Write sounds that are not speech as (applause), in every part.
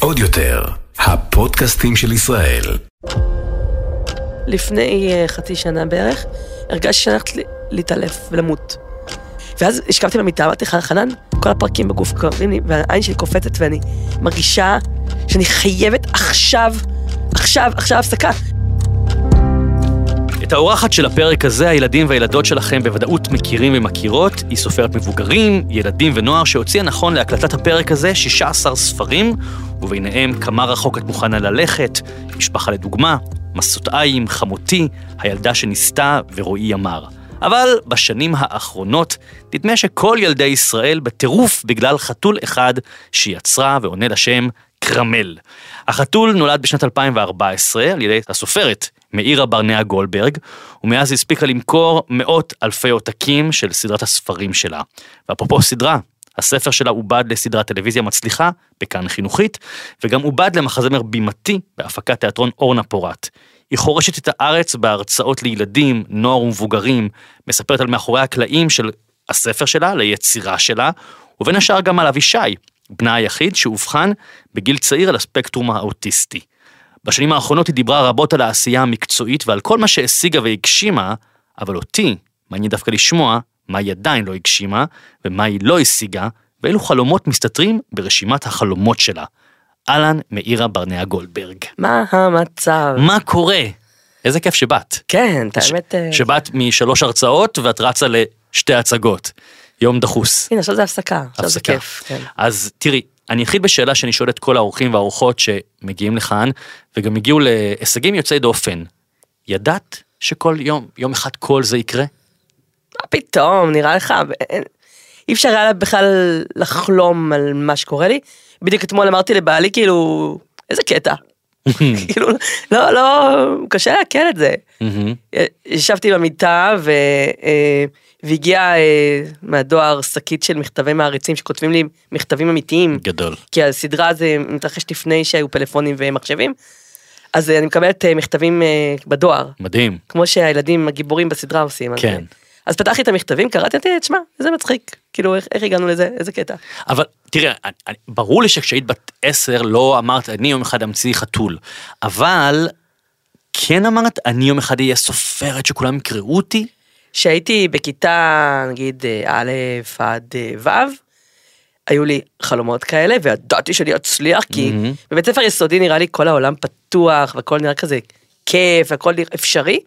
עוד יותר, הפודקאסטים של ישראל. לפני אה, חצי שנה בערך, הרגשתי שאני הולכת להתעלף ולמות. ואז השכבתי במיטה, אמרתי לך, חנן, כל הפרקים בגוף כואבים לי, והעין שלי קופצת ואני מרגישה שאני חייבת עכשיו, עכשיו, עכשיו הפסקה. את האורחת של הפרק הזה, הילדים והילדות שלכם בוודאות מכירים ומכירות. היא סופרת מבוגרים, ילדים ונוער, שהוציאה נכון להקלטת הפרק הזה 16 ספרים, וביניהם כמה רחוק את מוכנה ללכת, משפחה לדוגמה, מסותיים, חמותי, הילדה שניסתה ורועי ימר. אבל בשנים האחרונות נדמה שכל ילדי ישראל בטירוף בגלל חתול אחד שיצרה ועונה לשם קרמל. החתול נולד בשנת 2014 על ידי הסופרת מאירה ברנע גולדברג, ומאז הספיקה למכור מאות אלפי עותקים של סדרת הספרים שלה. ואפרופו סדרה, הספר שלה עובד לסדרת טלוויזיה מצליחה בכאן חינוכית, וגם עובד למחזמר בימתי בהפקת תיאטרון אורנה פורת. היא חורשת את הארץ בהרצאות לילדים, נוער ומבוגרים, מספרת על מאחורי הקלעים של הספר שלה, ליצירה שלה, ובין השאר גם על אבישי, בנה היחיד שאובחן בגיל צעיר על הספקטרום האוטיסטי. בשנים האחרונות היא דיברה רבות על העשייה המקצועית ועל כל מה שהשיגה והגשימה, אבל אותי מעניין דווקא לשמוע מה היא עדיין לא הגשימה, ומה היא לא השיגה, ואילו חלומות מסתתרים ברשימת החלומות שלה. אהלן מאירה ברנע גולדברג. מה המצב? מה קורה? איזה כיף שבאת. כן, את האמת... אה, שבאת משלוש הרצאות ואת רצה לשתי הצגות. יום דחוס. הנה, עכשיו זה הפסקה. עכשיו זה. כיף. כן. אז תראי, אני אתחיל בשאלה שאני שואל את כל האורחים והאורחות שמגיעים לכאן, וגם הגיעו להישגים יוצאי דופן. ידעת שכל יום, יום אחד כל זה יקרה? מה פתאום, נראה לך? אי אפשר היה בכלל לחלום על מה שקורה לי. בדיוק אתמול אמרתי לבעלי, כאילו, איזה קטע. (laughs) כאילו, לא, לא, קשה לעכל את זה. ישבתי במיטה ו... אה, והגיעה אה, מהדואר שקית של מכתבי מעריצים שכותבים לי מכתבים אמיתיים. גדול. כי הסדרה הזה מתרחש לפני שהיו פלאפונים ומחשבים. אז אני מקבלת אה, מכתבים אה, בדואר, מדהים. כמו שהילדים הגיבורים בסדרה עושים. אז, כן. אה, אז פתחתי את המכתבים, קראתי, תשמע, איזה מצחיק. כאילו, איך, איך הגענו לזה, איזה קטע. אבל תראה, אני- אני- ברור לי שכשהיית בת עשר לא אמרת, אני יום אחד אמציא חתול. אבל כן אמרת, אני יום אחד אהיה סופרת שכולם יקראו אותי? כשהייתי בכיתה, נגיד, אה, א' עד אה, ו', היו לי חלומות כאלה, וידעתי שאני אצליח, כי מהמם. בבית ספר יסודי נראה לי כל העולם פתוח, והכל נראה כזה כיף, הכל נראה אפשרי.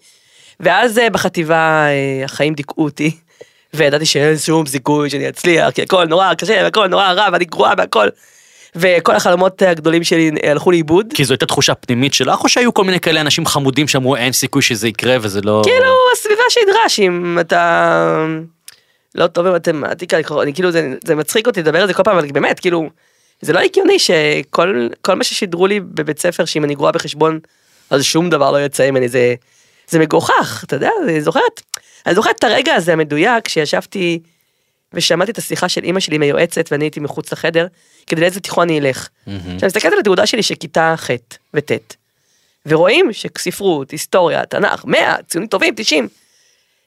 ואז אה, בחטיבה אה, החיים דיכאו אותי, וידעתי שאין שום סיכוי שאני אצליח, כי הכל נורא קשה, והכל נורא רע, ואני גרועה והכל. וכל החלומות הגדולים שלי הלכו לאיבוד. כי זו הייתה תחושה פנימית שלך, או שהיו כל מיני כאלה אנשים חמודים שאמרו אין סיכוי שזה יקרה וזה לא... כאילו הסביבה שידרש אם אתה לא טוב במתמטיקה אני כאילו זה, זה מצחיק אותי לדבר על זה כל פעם אבל באמת כאילו זה לא הגיוני שכל כל מה ששידרו לי בבית ספר שאם אני גרועה בחשבון אז שום דבר לא יצא ממני זה זה מגוחך אתה יודע אני זוכרת אני זוכרת את הרגע הזה המדויק שישבתי ושמעתי את השיחה של אימא שלי עם היועצת ואני הייתי מחוץ לחדר כדי לאיזה תיכון אני אלך. עכשיו מסתכלת על התעודה שלי של כיתה ח' וט' ורואים שספרות, היסטוריה, תנ"ך, 100, ציונים טובים, 90.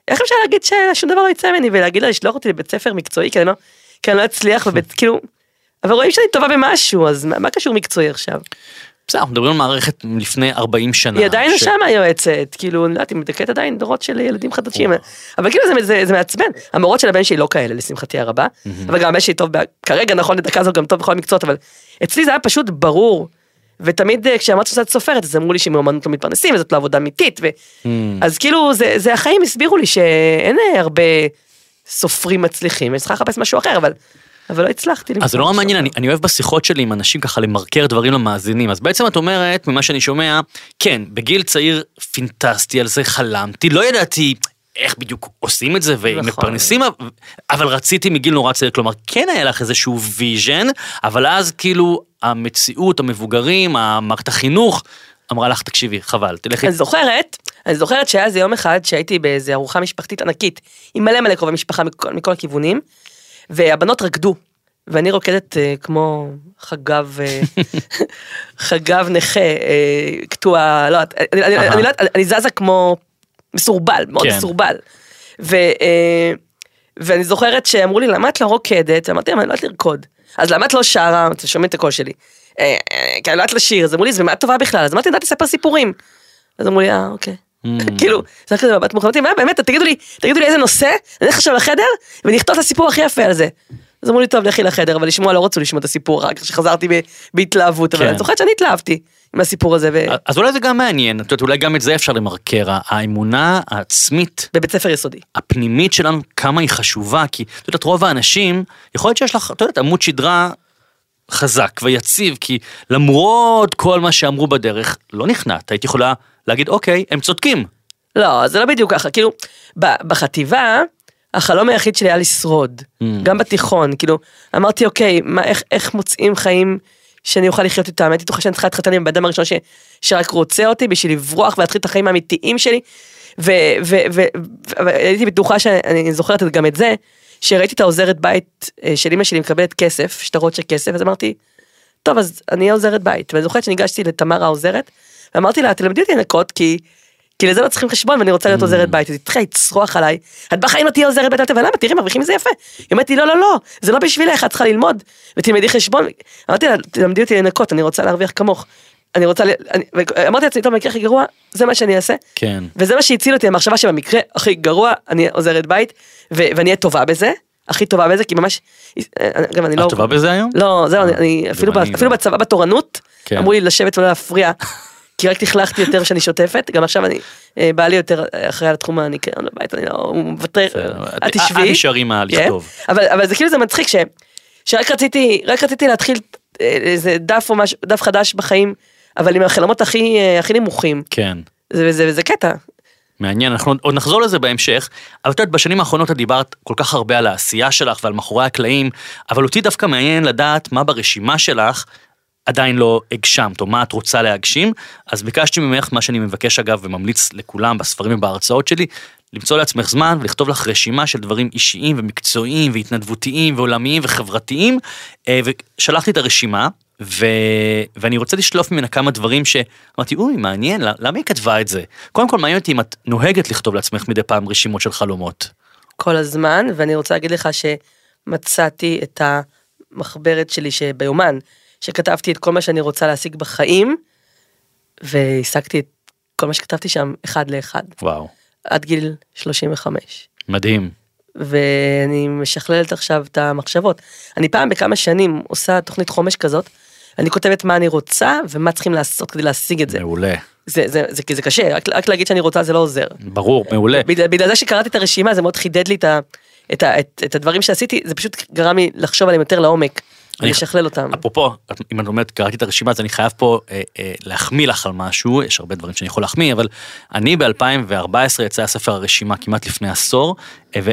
איך אפשר להגיד ששום דבר לא יצא ממני ולהגיד לה לשלוח אותי לבית ספר מקצועי כי אני לא, כי אני לא אצליח בבית, (laughs) כאילו, אבל רואים שאני טובה במשהו, אז מה, מה קשור מקצועי עכשיו? בסדר, אנחנו מדברים על מערכת לפני 40 שנה. היא עדיין ש- שם היועצת, כאילו, אני לא יודעת, היא מדכאת עדיין דורות של ילדים חדשים, אבל כאילו זה, זה, זה מעצבן. המורות של הבן שלי לא כאלה, לשמחתי הרבה, אבל גם הבן שלי טוב, כרגע נכון לדקה זו גם טוב בכל המקצועות, אבל אצלי זה היה פשוט ברור. ותמיד אה, כשאמרתי שאת סופרת אז אמרו לי שמאומנות לא מתפרנסים וזאת לא עבודה אמיתית ו... אז כאילו זה, זה החיים הסבירו לי שאין אה, הרבה סופרים מצליחים, אני צריכה לחפש משהו אחר אבל, אבל לא הצלחתי. אז זה נורא משהו מעניין. אני, אני אוהב בשיחות שלי עם אנשים ככה למרקר דברים למאזינים. אז בעצם את אומרת, ממה שאני שומע, כן, בגיל צעיר פינטסטי על זה, חלמתי, לא ידעתי איך בדיוק עושים את זה ומפרנסים, אבל רציתי מגיל נורא צעיר, כלומר, כן היה לך איזשהו vision, אבל אז כאילו המציאות, המבוגרים, מערכת החינוך, אמרה לך, תקשיבי, חבל, תלכי. אני זוכרת, אני זוכרת שהיה איזה יום אחד שהייתי באיזה ארוחה משפחתית ענקית, עם מלא מלא קרובי משפחה מכל, מכל הכיוונים, והבנות רקדו, ואני רוקדת אה, כמו חגב, אה, (laughs) חגב נכה, אה, קטוע, לא, יודעת, אני, אני. אני, לא יודעת, אני זזה כמו מסורבל, מאוד כן. מסורבל. ו, אה, ואני זוכרת שאמרו לי, למה את לא רוקדת? אמרתי להם, אני לא יודעת לרקוד. אז למה את לא שרה? אתם שומעים את הקול שלי. "אה, אה, כי אני לא יודעת לשיר, אז אמרו לי, במה את טובה בכלל? אז אמרתי, אני יודעת לספר סיפורים. אז אמרו לי, אה, אוקיי. כאילו, זה כזה מבט מוכן, אמרתי, מה באמת, תגידו לי, תגידו לי איזה נושא, אני אלך עכשיו לחדר, ונכתוב את הסיפור הכי יפה על זה. אז אמרו לי, טוב, לכי לחדר, אבל לשמוע לא רצו לשמוע את הסיפור אחר כך, שחזרתי ב- בהתלהבות, אבל כן. אני זוכרת שאני התלהבתי עם הסיפור הזה, אז אולי זה גם מעניין, את יודעת, אולי גם את זה אפשר למרקר, האמונה העצמית בבית ספר יסודי. הפנימית שלנו, כמה היא חשובה, כי את יודעת, רוב האנשים, יכול להיות שיש לך, את יודעת, עמוד שדרה חזק ויציב, כי למרות כל מה שאמרו בדרך, לא נכנעת, היית יכולה להגיד, אוקיי, הם צודקים. לא, זה לא בדיוק ככה, כאילו, בחטיבה, החלום היחיד שלי היה לשרוד, Mm. גם בתיכון, כאילו, אמרתי, אוקיי, מה, איך, איך מוצאים חיים שאני אוכל לחיות איתם? הייתי בטוחה שאני צריכה להתחתן עם הבן אדם הראשון ש, שרק רוצה אותי בשביל לברוח ולהתחיל את החיים האמיתיים שלי, והייתי בטוחה שאני זוכרת גם את זה, שראיתי את העוזרת בית אה, של אמא שלי מקבלת כסף, שטרות של כסף, אז אמרתי, טוב, אז אני אהיה עוזרת בית. ואני זוכרת שניגשתי לתמר העוזרת, ואמרתי לה, תלמדי אותי לנקות, כי, כי לזה לא צריכים חשבון ואני רוצה להיות עוזרת בית. אז היא התחילה לצרוח עליי, את בחיים לא תהיה עוזרת בית, אמרתי, אבל למה, תראי, מרוויחים מזה יפה. היא אומרת לי, לא, לא, לא, זה לא בשבילך, את צריכה ללמוד, ותלמדי חשבון. אמרתי לה, תלמדי אותי לנקות, אני רוצה להרוויח כמוך. אני רוצה, אני, אמרתי לעצמי, טוב, במקרה הכי גרוע, זה מה שאני אעשה. כן. וזה מה שהציל אותי, המחשבה שבמקרה הכי גרוע, אני עוזרת בית, ו- ואני אהיה טובה בזה, הכי טובה בזה, כי ממש, גם אני לא... את טובה בזה היום? לא, זהו, אני- אני אפילו, אני ב- אפילו לא. בצבא בתורנות, כן. אמרו לי לשבת ולא להפריע, (laughs) כי רק תכלכתי יותר שאני שוטפת, גם עכשיו אני, אה, בעלי יותר אחראי על תחום הניקיון בבית, אני לא, הוא מוותר, את תשבי. את תישארי עם הלכתוב. כן, אבל, אבל זה כאילו זה מצחיק ש, שרק רציתי, רק רציתי להתחיל אה, איזה דף או משהו, דף חדש בחיים, אבל עם החלומות הכי, אה, הכי נמוכים, כן. זה, זה, זה קטע. מעניין, אנחנו עוד נחזור לזה בהמשך, אבל את יודעת, בשנים האחרונות את דיברת כל כך הרבה על העשייה שלך ועל מאחורי הקלעים, אבל אותי דווקא מעניין לדעת מה ברשימה שלך עדיין לא הגשמת, או מה את רוצה להגשים, אז ביקשתי ממך, מה שאני מבקש אגב וממליץ לכולם בספרים ובהרצאות שלי, למצוא לעצמך זמן ולכתוב לך רשימה של דברים אישיים ומקצועיים והתנדבותיים ועולמיים וחברתיים, אה, ושלחתי את הרשימה, ו... ואני רוצה לשלוף ממנה כמה דברים שאמרתי, אוי, מעניין, למה היא כתבה את זה? קודם כל, מעניין אותי אם את נוהגת לכתוב לעצמך מדי פעם רשימות של חלומות. כל הזמן, ואני רוצה להגיד לך שמצאתי את המחברת שלי שביומן, שכתבתי את כל מה שאני רוצה להשיג בחיים, והשגתי את כל מה שכתבתי שם אחד לאחד, וואו, עד גיל 35. מדהים. ואני משכללת עכשיו את המחשבות. אני פעם בכמה שנים עושה תוכנית חומש כזאת, אני כותבת מה אני רוצה ומה צריכים לעשות כדי להשיג את זה. מעולה. זה, זה, זה, זה, זה קשה, רק, רק להגיד שאני רוצה זה לא עוזר. ברור, מעולה. בגלל, בגלל זה שקראתי את הרשימה זה מאוד חידד לי את, ה, את, ה, את, את הדברים שעשיתי, זה פשוט גרם לי לחשוב עליהם יותר לעומק, אני- ולשכלל אותם. אפרופו, אם את אומרת, קראתי את הרשימה, אז אני חייב פה אה, אה, להחמיא לך על משהו, יש הרבה דברים שאני יכול להחמיא, אבל אני ב-2014 יצא הספר הרשימה כמעט לפני עשור, אה, ו-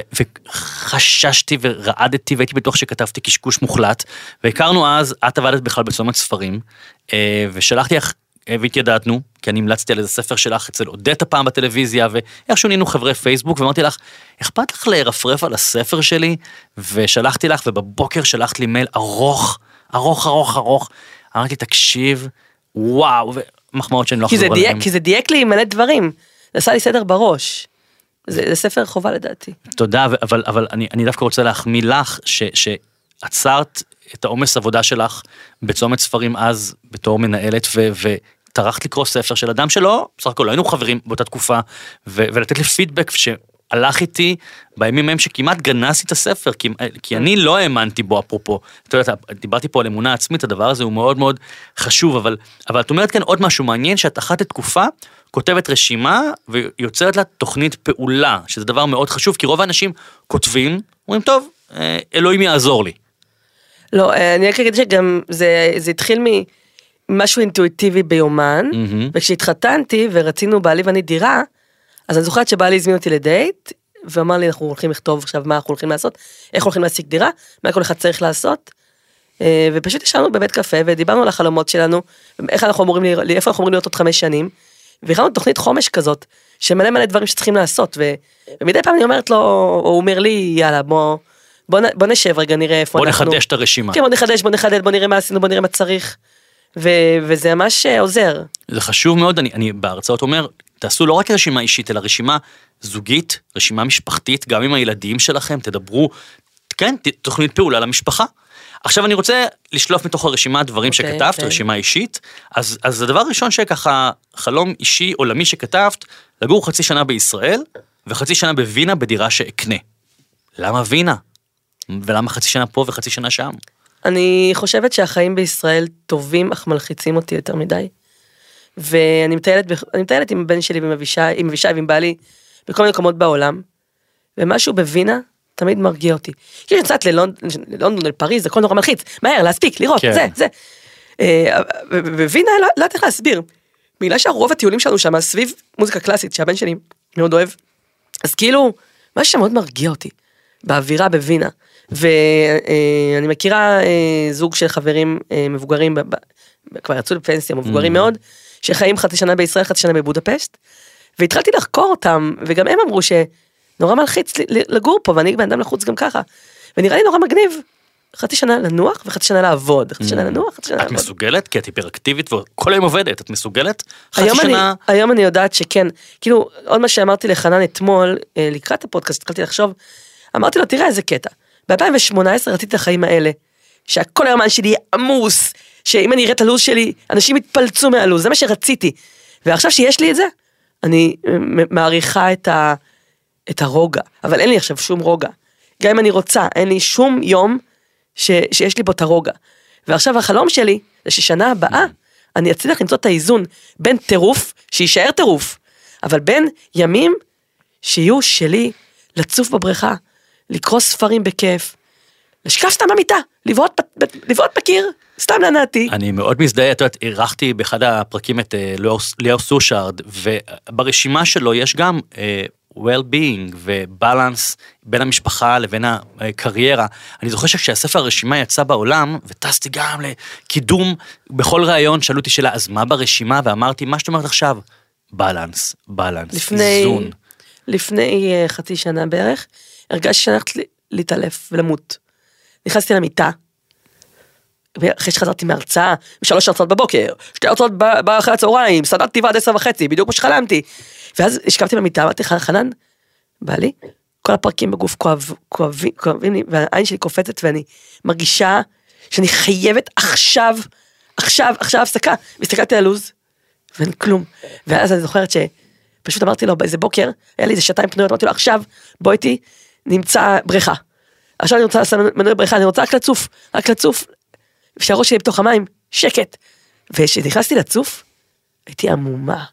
וחששתי ורעדתי והייתי בטוח שכתבתי קשקוש מוחלט, והכרנו אז, את עבדת בכלל בצומת ספרים, אה, ושלחתי לך, והתיידדנו, כי אני המלצתי על איזה ספר שלך אצל עודדה פעם בטלוויזיה, ואיכשהו נהיינו חברי פייסבוק, ואמרתי לך, אכפת לך לרפרף על הספר שלי? ושלחתי לך, ובבוקר שלחת לי מייל ארוך, ארוך, ארוך, ארוך. אמרתי, תקשיב, וואו, ומחמאות שאני לא אחזור עליהן. כי זה דייק לי מלא דברים, זה עשה לי סדר בראש. זה, זה ספר חובה לדעתי. תודה, ו- אבל, אבל אני, אני דווקא רוצה להחמיא לך, ש, שעצרת את העומס עבודה שלך בצומת ספרים אז, בתור מנהלת, ו, וטרחת לקרוא ספר של אדם שלא, בסך הכל לא היינו חברים באותה תקופה, ו, ולתת לי פידבק שהלך איתי בימים ההם שכמעט גנזתי את הספר, כי, כי אני לא האמנתי בו אפרופו. את יודעת, דיברתי פה על אמונה עצמית, הדבר הזה הוא מאוד מאוד חשוב, אבל, אבל את אומרת כאן עוד משהו מעניין, שאת אחת לתקופה כותבת רשימה ויוצרת לה תוכנית פעולה, שזה דבר מאוד חשוב, כי רוב האנשים כותבים, אומרים, טוב, אה, אלוהים יעזור לי. לא, אה, אני רק אגיד שגם זה, זה התחיל ממשהו אינטואיטיבי ביומן, מהמם. וכשהתחתנתי ורצינו בעלי ואני דירה, אז אני זוכרת שבעלי הזמין אותי לדייט, ואמר לי אנחנו הולכים לכתוב עכשיו מה אנחנו הולכים לעשות, איך הולכים להשיג דירה, מה כל אחד צריך לעשות. אה, ופשוט ישבנו בבית קפה ודיברנו על החלומות שלנו, איך אנחנו אמורים, איפה אנחנו אמורים להיות עוד חמש שנים, והכנו תוכנית חומש כזאת, שמלא מלא דברים שצריכים לעשות, ו, ומדי פעם אני אומרת לו, הוא אומר לי, יאללה בוא, בוא, נ- בוא נשב רגע נראה איפה בוא אנחנו. נחדש את הרשימה. כן, בוא נחדש, בוא נחדד, בוא נראה מה עשינו, בוא נראה מה צריך. ו- וזה ממש אה, עוזר. זה חשוב מאוד, אני, אני בהרצאות אומר, תעשו לא רק רשימה אישית, אלא רשימה זוגית, רשימה משפחתית, גם עם הילדים שלכם, תדברו, כן, תוכנית פעולה למשפחה. עכשיו אני רוצה לשלוף מתוך הרשימה דברים אוקיי, שכתבת, אוקיי. רשימה אישית. אז, אז הדבר הראשון שככה, חלום אישי עולמי שכתבת, לגור חצי שנה בישראל וחצי שנה בווינה בדירה שאקנה. למה וינה? ולמה חצי שנה פה וחצי שנה שם? אני חושבת שהחיים בישראל טובים אך מלחיצים אותי יותר מדי. ואני מטיילת, אני מטיילת עם הבן שלי ועם אבישי, עם אבישי ועם בעלי, בכל מיני מקומות בעולם, ומשהו בווינה תמיד מרגיע אותי. כאילו אני יוצאת ללונדון, ללונדון, לפריז, הכל נורא מלחיץ, מהר, להספיק, לראות, כן. זה, זה. אה, בווינה, לא לא יודעת איך להסביר. בגלל שרוב הטיולים שלנו שם סביב מוזיקה קלאסית, שהבן שלי מאוד אוהב, אז כאילו, משהו שם מאוד מרגיע אותי, באווירה בווינה. ואני מכירה אה, זוג של חברים אה, מבוגרים, כבר יצאו לפנסיה, מבוגרים מאוד, שחיים חצי שנה בישראל, חצי שנה בבודפשט, והתחלתי לחקור אותם, וגם הם אמרו שנורא מלחיץ לגור פה, ואני בן אדם לחוץ גם ככה. ונראה לי נורא מגניב, חצי שנה לנוח וחצי שנה לעבוד, חצי שנה לנוח, חצי שנה את לעבוד. מסוגלת? כי את היפראקטיבית וכל היום עובדת, את מסוגלת? חצי שנה... היום אני יודעת שכן, כאילו, עוד מה שאמרתי לחנן אתמול, אה, לקראת הפודקאסט, התחלתי לחשוב, אמרתי לו, תראה איזה קטע, ב-2018 רציתי את החיים האלה, שהכל היומן שלי יהיה עמוס, שאם אני אראה את הלו"ז שלי, אנשים יתפלצו מהלו"ז, זה מה שרציתי. ועכשיו שיש לי את זה, אני אה, מעריכה את, ה, את הרוגע, אבל אין לי עכשיו שום רוגע. גם אם אני רוצה, אין לי שום יום ש, שיש לי בו את הרוגע. ועכשיו החלום שלי, זה ששנה הבאה, אני אצליח למצוא את האיזון בין טירוף, שיישאר טירוף, אבל בין ימים שיהיו שלי, לצוף בבריכה, לקרוא ספרים בכיף, לשכב סתם במיטה, לבעוט לבעוט בקיר, סתם לענתי. אני מאוד מזדהה, את יודעת, אירחתי באחד הפרקים את אה, ליאור- סושארד, וברשימה שלו יש גם אה, well-being ובלנס בין המשפחה לבין הקריירה. אני זוכר שכשהספר הרשימה יצא בעולם, וטסתי גם לקידום, בכל ראיון שאלו אותי שאלה, אז מה ברשימה? ואמרתי, מה שאת אומרת עכשיו? בלנס, בלנס, לפני, איזון. לפני אה, חצי שנה בערך, הרגשתי שאני הולכת להתעלף ולמות. נכנסתי למיטה, ואחרי שחזרתי מהרצאה, שלוש הרצאות בבוקר, שתי הרצאות באחרי הצהריים, סדרתי ועד עשר וחצי, בדיוק כמו שחלמתי. ואז השכבתי במיטה, אמרתי לך, חנן, בעלי, כל הפרקים בגוף כואב, כואבים, כואבים לי, והעין שלי קופצת ואני מרגישה שאני חייבת עכשיו, עכשיו, עכשיו הפסקה. והסתכלתי על הלו"ז, ואין כלום. ואז אני זוכרת שפשוט אמרתי לו באיזה בוקר, היה לי איזה שעתיים פנויות, אמרתי לו עכשיו בוא איתי, נמצא בריכה. עכשיו אני רוצה לעשות מנוי בריכה, אני רוצה רק לצוף, רק לצוף, שהראש שלי בתוך המים, שקט. וכשנכנסתי לצוף, הייתי עמומה.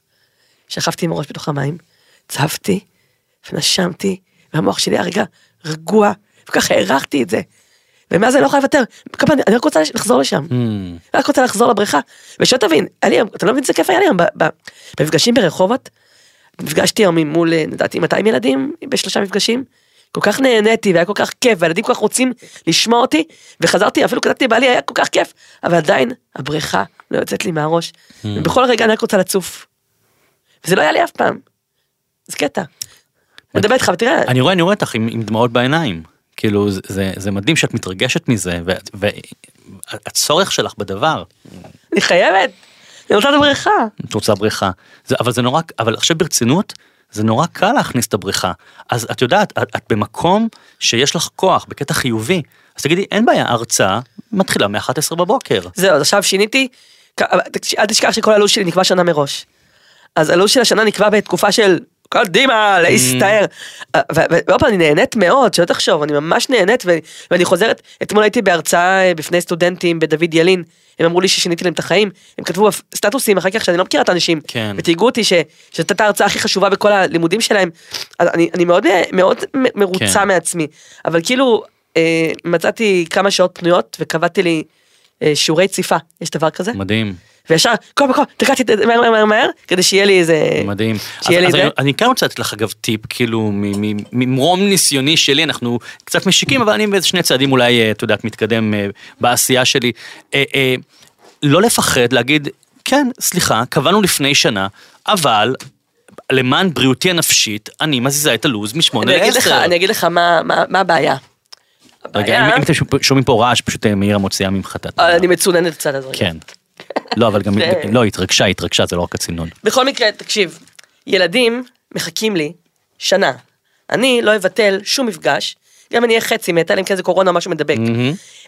שכבתי עם הראש בתוך המים, צפתי, ונשמתי, והמוח שלי היה רגע רגוע, וככה הערכתי את זה. ומאז אני לא יכולה לוותר, אני רק רוצה לחזור לשם. Hmm, רק רוצה לחזור לבריכה. ושאתה תבין, לי, אתה לא מבין איזה כיף היה לי היום, במפגשים ברחובות, נפגשתי היום מול, אה, לדעתי, 200 ילדים בשלושה מפגשים, כל כך נהניתי והיה כל כך כיף, והילדים כל כך רוצים לשמוע אותי, וחזרתי, אפילו כתבתי לבעלי, היה כל כך כיף, אבל עדיין, הבריכה לא יוצאת לי מהראש, ובכל רגע אני רק רוצה לצוף. וזה לא היה לי אף פעם. זה קטע. מדבר איתך, ותראה, אני רואה, אני רואה אותך עם, עם דמעות בעיניים. כאילו, זה, זה, זה מדהים שאת מתרגשת מזה, והצורך שלך בדבר, אני חייבת, אני רוצה את הבריכה. את רוצה בריכה. זה, אבל זה נורא, אבל עכשיו ברצינות, זה נורא קל להכניס את הבריכה. אז את יודעת, את, את במקום שיש לך כוח, בקטע חיובי, אז תגידי, אין בעיה, הרצאה מתחילה מ-11 בבוקר. זהו, אז עכשיו שיניתי, אל תשכח שכל הלו"ז שלי נקבע שנה מראש. אז הלו"ז של השנה נקבע בתקופה של קדימה, להסתער. ו- ועוד פעם, אני נהנית מאוד, שלא תחשוב, אני ממש נהנית, ואני חוזרת, אתמול הייתי בהרצאה אה, בפני סטודנטים בדוד ילין, הם אמרו לי ששיניתי להם את החיים, הם כתבו סטטוסים אחר כך שאני לא מכירה את האנשים, כן. ותהיגו אותי שזאת הייתה ההרצאה הכי חשובה בכל הלימודים שלהם, אז אני, אני מאוד, מאוד מ- מרוצה כן. מעצמי, אבל כאילו, אה, מצאתי כמה שעות פנויות וקבעתי לי אה, שיעורי ציפה, יש דבר כזה? מדהים, וישר, כל מקום, תקעתי את זה מהר מהר מהר כדי שיהיה לי איזה... מדהים. שיהיה לי אז, את אז זה. אני, כן רוצה לתת לך אגב טיפ, כאילו, ממרום ניסיוני שלי, אנחנו קצת משיקים, אבל אני באיזה שני צעדים אולי, אה, את יודעת, מתקדם אה, בעשייה שלי. אה, לא לפחד להגיד, כן, סליחה, קבענו לפני שנה, אבל למען בריאותי הנפשית, אני מזיזה את הלו"ז משמונה אני אגיד לך, לעשר. אני אגיד לך מה, מה, מה הבעיה. רגע, אם, אם אתם שומעים פה רעש, פשוט מאירה מוציאה ממך את ה... אני מצוננת קצת אז רגע. כן. לא, אבל גם, לא, היא התרגשה, היא התרגשה, זה לא רק הצינון. בכל מקרה, תקשיב, ילדים מחכים לי שנה. אני לא אבטל שום מפגש, גם אני אהיה חצי מתה, אלא אם כן זה קורונה או משהו מדבק.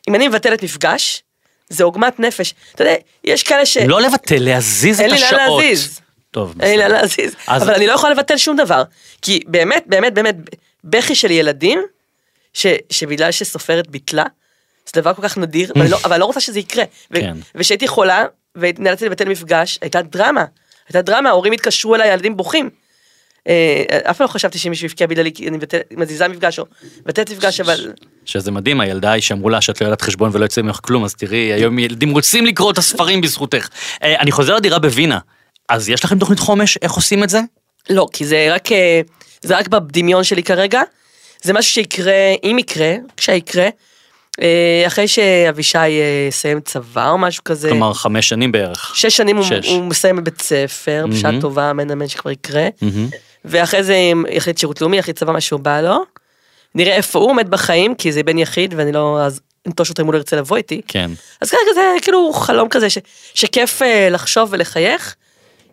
אם אני מבטלת מפגש, זה עוגמת נפש. אתה יודע, יש כאלה ש... לא לבטל, להזיז את אין לי לאן השעות. להזיז. טוב, אין לי לאן בסדר. להזיז. אז- אבל אני לא יכולה לבטל שום דבר. כי באמת, באמת, באמת, בכי של ילדים, ש, שבגלל שסופרת ביטלה, זה דבר כל כך נדיר, ואני לא, (laughs) אבל לא רוצה שזה יקרה. ו- כן. וכשהייתי חולה, ונאלצתי לבטל מפגש, הייתה דרמה. הייתה דרמה, ההורים התקשרו אליי, הילדים בוכים. אה, אף פעם לא חשבתי שמישהו יבקיע בגללי, כי אני מזיזה מפגש או מבטלת מפגש, אבל... שזה מדהים, הילדה היא שאמרו לה שאת לא יודעת חשבון ולא יוצא ממך כלום, אז תראי, היום ילדים רוצים לקרוא את הספרים בזכותך. אה, אני חוזר לדירה בווינה, אז יש לכם תוכנית חומש, איך עושים את זה? לא, כי זה רק, אה, זה רק בדמיון שלי כרגע. זה משהו שיקרה, אם יקרה, כשיקרה, אחרי שאבישי אה, יסיים צבא או משהו כזה. כלומר, חמש שנים בערך. שש שנים הוא, שש. הוא מסיים בבית ספר, בשעה מהמם. טובה, אמן אמן שכבר יקרה. מהמם. ואחרי זה יחליט שירות לאומי, יחליט צבא מה שהוא בא לו. נראה איפה הוא עומד בחיים, כי זה בן יחיד ואני לא אז אנטוש אותו אם הוא לא ירצה לבוא איתי. כן. אז כרגע זה כאילו חלום כזה ש, שכיף אה, לחשוב ולחייך.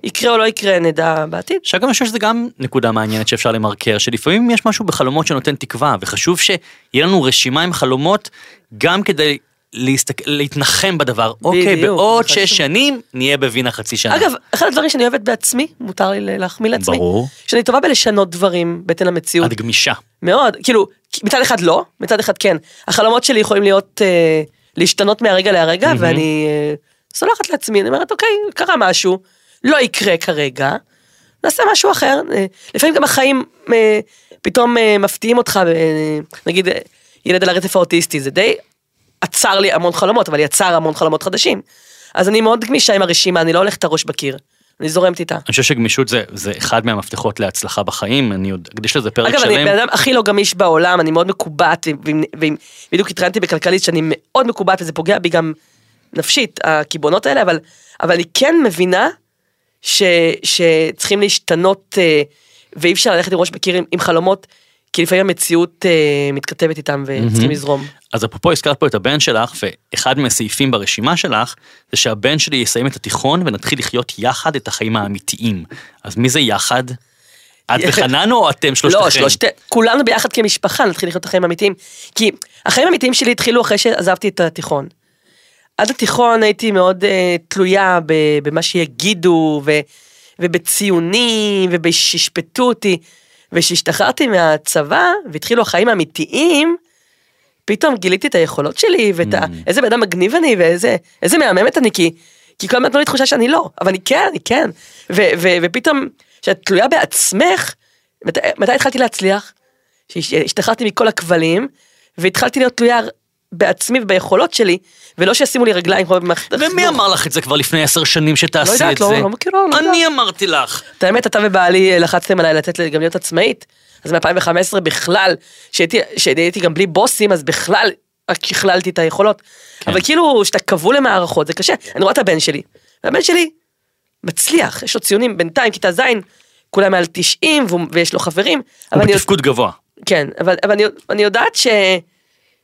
יקרה או לא יקרה נדע בעתיד. שאגב, אני חושב שזה גם נקודה מעניינת שאפשר למרקר, שלפעמים יש משהו בחלומות שנותן תקווה, וחשוב שיהיה לנו רשימה עם חלומות, גם כדי להסתק... להתנחם בדבר. אוקיי, בדיוק, בעוד שש חשוב. שנים, נהיה בווינה חצי שנה. אגב, אחד הדברים שאני אוהבת בעצמי, מותר לי להחמיא לעצמי, ברור. שאני טובה בלשנות דברים בהתאם למציאות. את גמישה. מאוד, כאילו, מצד אחד לא, מצד אחד כן. החלומות שלי יכולים להיות, אה, להשתנות מהרגע להרגע, מהמם. ואני אה, סולחת לעצמי, אני אומרת, אוקיי, קרה משהו, לא יקרה כרגע, נעשה משהו אחר. אה, לפעמים גם החיים אה, פתאום אה, מפתיעים אותך, נגיד, ילד על הרצף האוטיסטי, זה די עצר לי המון חלומות, אבל יצר המון חלומות חדשים. אז אני מאוד גמישה עם הרשימה, אני לא הולכת את הראש בקיר, אני זורמת איתה. אני חושב שגמישות זה, זה אחד מהמפתחות להצלחה בחיים, אני עוד אקדיש לזה פרק אגב, שלם. אני בן אדם הכי לא גמיש בעולם, אני מאוד מקובעת, ועם- ועם- בדיוק התראיינתי בכלכליסט שאני מאוד מקובעת, וזה פוגע בי גם נפשית, הקיבעונות האלה, אבל, אבל אני כן מבינה ש, שצריכים להשתנות, אה, ואי אפשר ללכת עם ראש בקיר עם, עם חלומות, כי לפעמים המציאות אה, מתכתבת איתם וצריכים לזרום. אז אפרופו הזכרת פה את הבן שלך, ואחד מהסעיפים ברשימה שלך, זה שהבן שלי יסיים את התיכון ונתחיל לחיות יחד את החיים האמיתיים. אז מי זה יחד? את (laughs) וחנן או אתם שלושתכם? לא, שלושת, כולנו ביחד כמשפחה נתחיל לחיות את החיים האמיתיים. כי החיים האמיתיים שלי התחילו אחרי שעזבתי את התיכון. עד התיכון הייתי מאוד uh, תלויה במה שיגידו, ו, ובציונים, ושישפטו אותי. וכשהשתחררתי מהצבא, והתחילו החיים האמיתיים, פתאום גיליתי את היכולות שלי, ואת ה... איזה בן אדם מגניב אני, ואיזה איזה מהממת אני, כי, כי כל הזמן נתנו לי תחושה שאני לא, אבל אני כן, אני כן. ו, ו, ופתאום, כשאת תלויה בעצמך, מתי, מתי התחלתי להצליח? כשהשתחררתי מכל הכבלים, והתחלתי להיות תלויה בעצמי וביכולות שלי, ולא שישימו לי רגליים כמו במערכת החינוך. ומי אמר לך את זה כבר לפני עשר שנים שתעשי לא יודעת, את לא- זה? לא מכירה, לא יודעת. אני אמרתי לך. את האמת, אתה ובעלי לחצתם עליי לתת לי גם להיות עצמאית, אז מ-2015 בכלל, שהייתי, שהייתי גם בלי בוסים, אז בכלל רק שכללתי את היכולות. כן. אבל כאילו, כשאתה כבול למערכות, זה קשה. אני רואה את הבן שלי, והבן שלי מצליח, יש לו ציונים בינתיים, כיתה ז', כולם מעל 90, והוא- ויש לו חברים. הוא בתפקוד גבוה. כן, אבל, אבל אני, אני יודעת ש,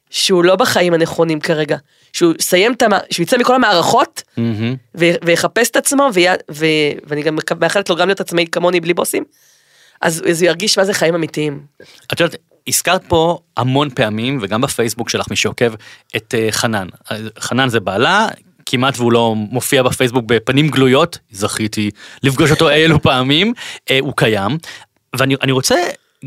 שהוא לא בחיים הנכונים כרגע. שהוא יסיים את המ... שהוא יצא מכל המערכות, מהמם. ו- ויחפש את עצמו, ויה- ו- ואני גם מאחלת לו גם להיות עצמאי כמוני בלי בוסים, אז, אז הוא ירגיש מה זה חיים אמיתיים. את יודעת, הזכרת פה המון פעמים, וגם בפייסבוק שלך, מי שעוקב, את אה, חנן. אה, חנן זה בעלה, כמעט והוא לא מופיע בפייסבוק בפנים גלויות, זכיתי לפגוש אותו אילו פעמים, אה, הוא קיים. ואני אני רוצה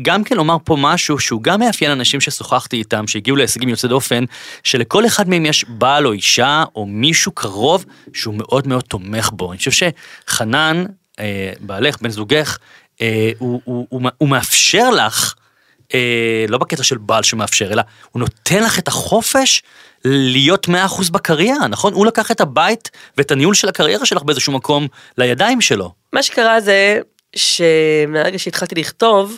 גם כן לומר פה משהו שהוא גם מאפיין אנשים ששוחחתי איתם, שהגיעו להישגים יוצאי דופן, שלכל אחד מהם יש בעל או אישה או מישהו קרוב שהוא מאוד מאוד תומך בו. אני חושב שחנן, אה, בעלך, בן זוגך, אה, הוא, הוא, הוא, הוא מאפשר לך, אה, לא בקטע של בעל שמאפשר, אלא הוא נותן לך את החופש להיות 100% בקריירה, נכון? הוא לקח את הבית ואת הניהול של הקריירה שלך באיזשהו מקום לידיים שלו. מה שקרה זה שמהרגע שהתחלתי לכתוב,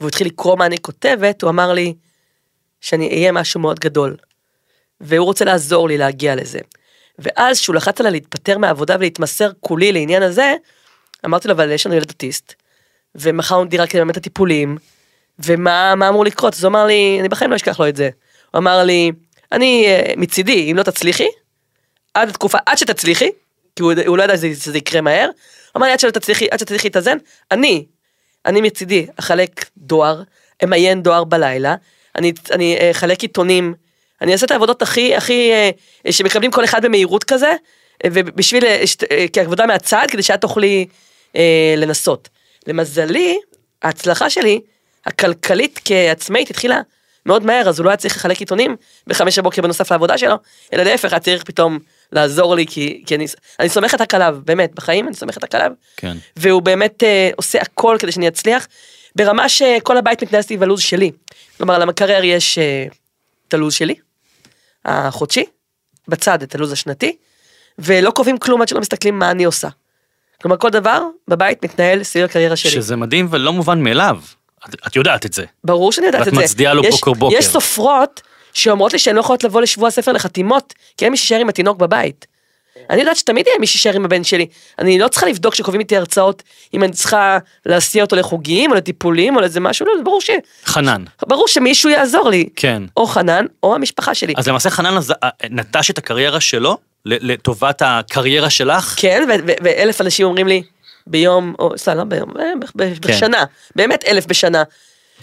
והוא התחיל לקרוא מה אני כותבת, הוא אמר לי שאני אהיה משהו מאוד גדול. והוא רוצה לעזור לי להגיע לזה. ואז כשהוא לחץ עליי להתפטר מהעבודה ולהתמסר כולי לעניין הזה, אמרתי לו, אבל יש לנו ילד אוטיסט, ומכרנו דירה כדי לממן את הטיפולים, ומה מה אמור לקרות? אז הוא אמר לי, אני בחיים לא אשכח לו את זה. הוא אמר לי, אני אה, מצידי, אם לא תצליחי, עד התקופה, עד שתצליחי, כי הוא, הוא לא ידע שזה, שזה יקרה מהר, אמר לי, עד שלא תצליחי, עד שתצליחי להתאזן, אני, אני מצידי אחלק דואר, אמיין דואר בלילה, אני, אני אה, אחלק עיתונים, אני אעשה את העבודות הכי, הכי, אה, שמקבלים כל אחד במהירות כזה, אה, ובשביל, כעבודה מהצד, כדי שאת תוכלי אה, לנסות. למזלי, ההצלחה שלי, הכלכלית כעצמאית, התחילה מאוד מהר, אז הוא לא היה צריך לחלק עיתונים בחמש בבוקר בנוסף לעבודה שלו, אלא להפך, היה צריך פתאום לעזור לי, כי, כי אני, אני סומכת רק עליו, באמת, בחיים אני סומכת רק עליו, כן. והוא באמת אה, עושה הכל כדי שאני אצליח, ברמה שכל הבית מתנהל סביב הלו"ז שלי. כלומר, למקרר יש אה, את הלו"ז שלי, החודשי, בצד את הלו"ז השנתי, ולא קובעים כלום עד שלא מסתכלים מה אני עושה. כלומר, כל דבר בבית מתנהל סביב הקריירה שלי. שזה מדהים ולא מובן מאליו. את, את יודעת את זה. ברור שאני יודעת ואת את זה. מצדיעה לו יש- בוקר בוקר. יש סופרות שאומרות לי שהן לא יכולות לבוא לשבוע הספר לחתימות, כי אין מי שישאר עם התינוק בבית. אני יודעת שתמיד יהיה מי שישאר עם הבן שלי. אני לא צריכה לבדוק שקובעים איתי הרצאות, אם אני צריכה להסיע אותו לחוגים, או לטיפולים, או לאיזה משהו, לא, זה ברור ש... חנן. ברור שמישהו יעזור לי. כן. או חנן, או המשפחה שלי. אז למעשה חנן עז- נטש את הקריירה שלו ל- לטובת הקריירה שלך. כן, ואלף אנשים אומרים לי, ביום, או סתם, לא ביום, אה, כן. בשנה, באמת אלף בשנה.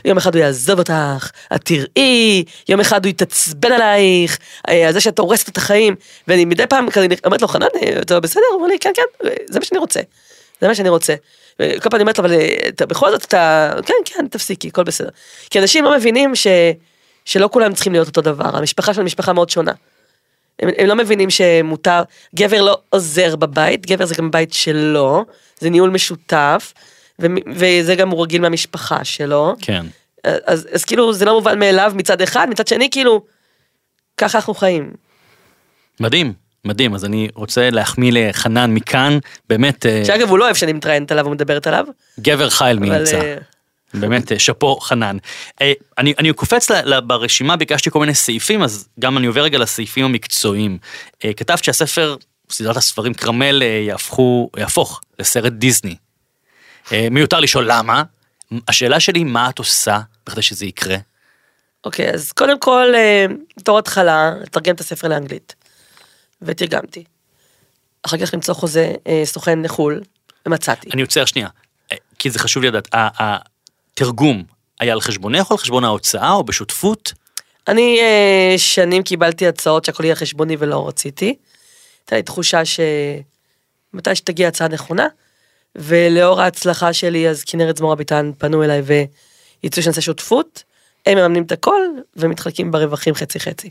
יום אחד הוא יעזוב אותך, את תראי, יום אחד הוא יתעצבן עלייך, אה, על זה שאת הורסת את החיים, ואני מדי פעם כזה אומרת לו, חנן, אה, אתה בסדר? הוא אומר לי, כן, כן, אה, זה מה שאני רוצה. זה מה שאני רוצה. וכל פעם אני אומרת לו, אבל אתה, בכל זאת אתה, כן, כן, תפסיקי, הכל בסדר. כי אנשים לא מבינים ש, שלא כולם צריכים להיות אותו דבר, המשפחה שלנו משפחה מאוד שונה. הם, הם לא מבינים שמותר, גבר לא עוזר בבית, גבר זה גם בית שלו, זה ניהול משותף, ו, וזה גם הוא רגיל מהמשפחה שלו. כן. אז, אז, אז כאילו זה לא מובן מאליו מצד אחד, מצד שני כאילו, ככה אנחנו חיים. מדהים. מדהים, אז אני רוצה להחמיא לחנן מכאן, באמת אה, שאגב הוא לא אוהב שאני מתראיינת עליו ומדברת עליו, גבר חייל אבל מאמצע. אה, באמת, אה, שאפו חנן. אני, אני קופץ ל, ל, ברשימה, ביקשתי כל מיני סעיפים, אז גם אני עובר רגע לסעיפים המקצועיים. כתבת שהספר, סדרת הספרים כרמל, אה, יהפכו, יהפוך לסרט דיסני. אה, מיותר לשאול למה. השאלה שלי, מה את עושה בכדי שזה יקרה? אוקיי, אז קודם כל, אה, בתור התחלה, לתרגם את הספר לאנגלית. ותרגמתי. אחר כך למצוא חוזה אה, סוכן לחו"ל, ומצאתי. אני עוצר שנייה, כי זה חשוב לי לדעת. התרגום היה על חשבונך או על חשבון ההוצאה או בשותפות? אני שנים קיבלתי הצעות שהכל יהיה חשבוני ולא רציתי. הייתה לי תחושה שמתי שתגיע הצעה נכונה, ולאור ההצלחה שלי, אז כנרת זמורה ביטן פנו אליי ויצאו שנעשה שותפות, הם מממנים את הכל ומתחלקים ברווחים חצי חצי.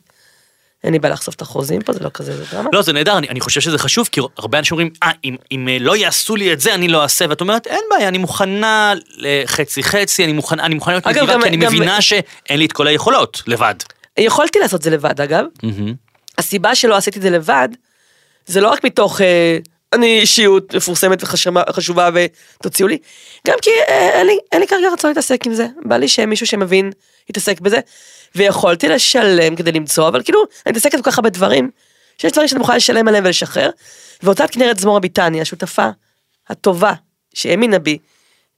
אין לי בעיה לחשוף את החוזים פה, זה לא כזה דרמה. לא, זה נהדר, אני, אני חושב שזה חשוב, כי הרבה אנשים אומרים, אה, אם, אם אה, לא יעשו לי את זה, אני לא אעשה, ואת אומרת, אין בעיה, אני מוכנה לחצי חצי, אני מוכנה, אני מוכנה להיות נדיבה, גם- כי אני גם- מבינה שאין לי את כל היכולות, לבד. יכולתי לעשות זה לבד אגב, מהמם. הסיבה שלא עשיתי את זה לבד, זה לא רק מתוך אה, אני אישיות מפורסמת וחשובה ותוציאו לי, גם כי אה, אין לי, אין לי כרגע רצון להתעסק עם זה, בא לי שמישהו שמבין יתעסק בזה, ויכולתי לשלם כדי למצוא, אבל כאילו, אני מתעסקת כל כך הרבה דברים, שיש דברים שאני מוכנה לשלם עליהם ולשחרר, והוצאת כנרת זמורה ביטני, השותפה הטובה שהאמינה בי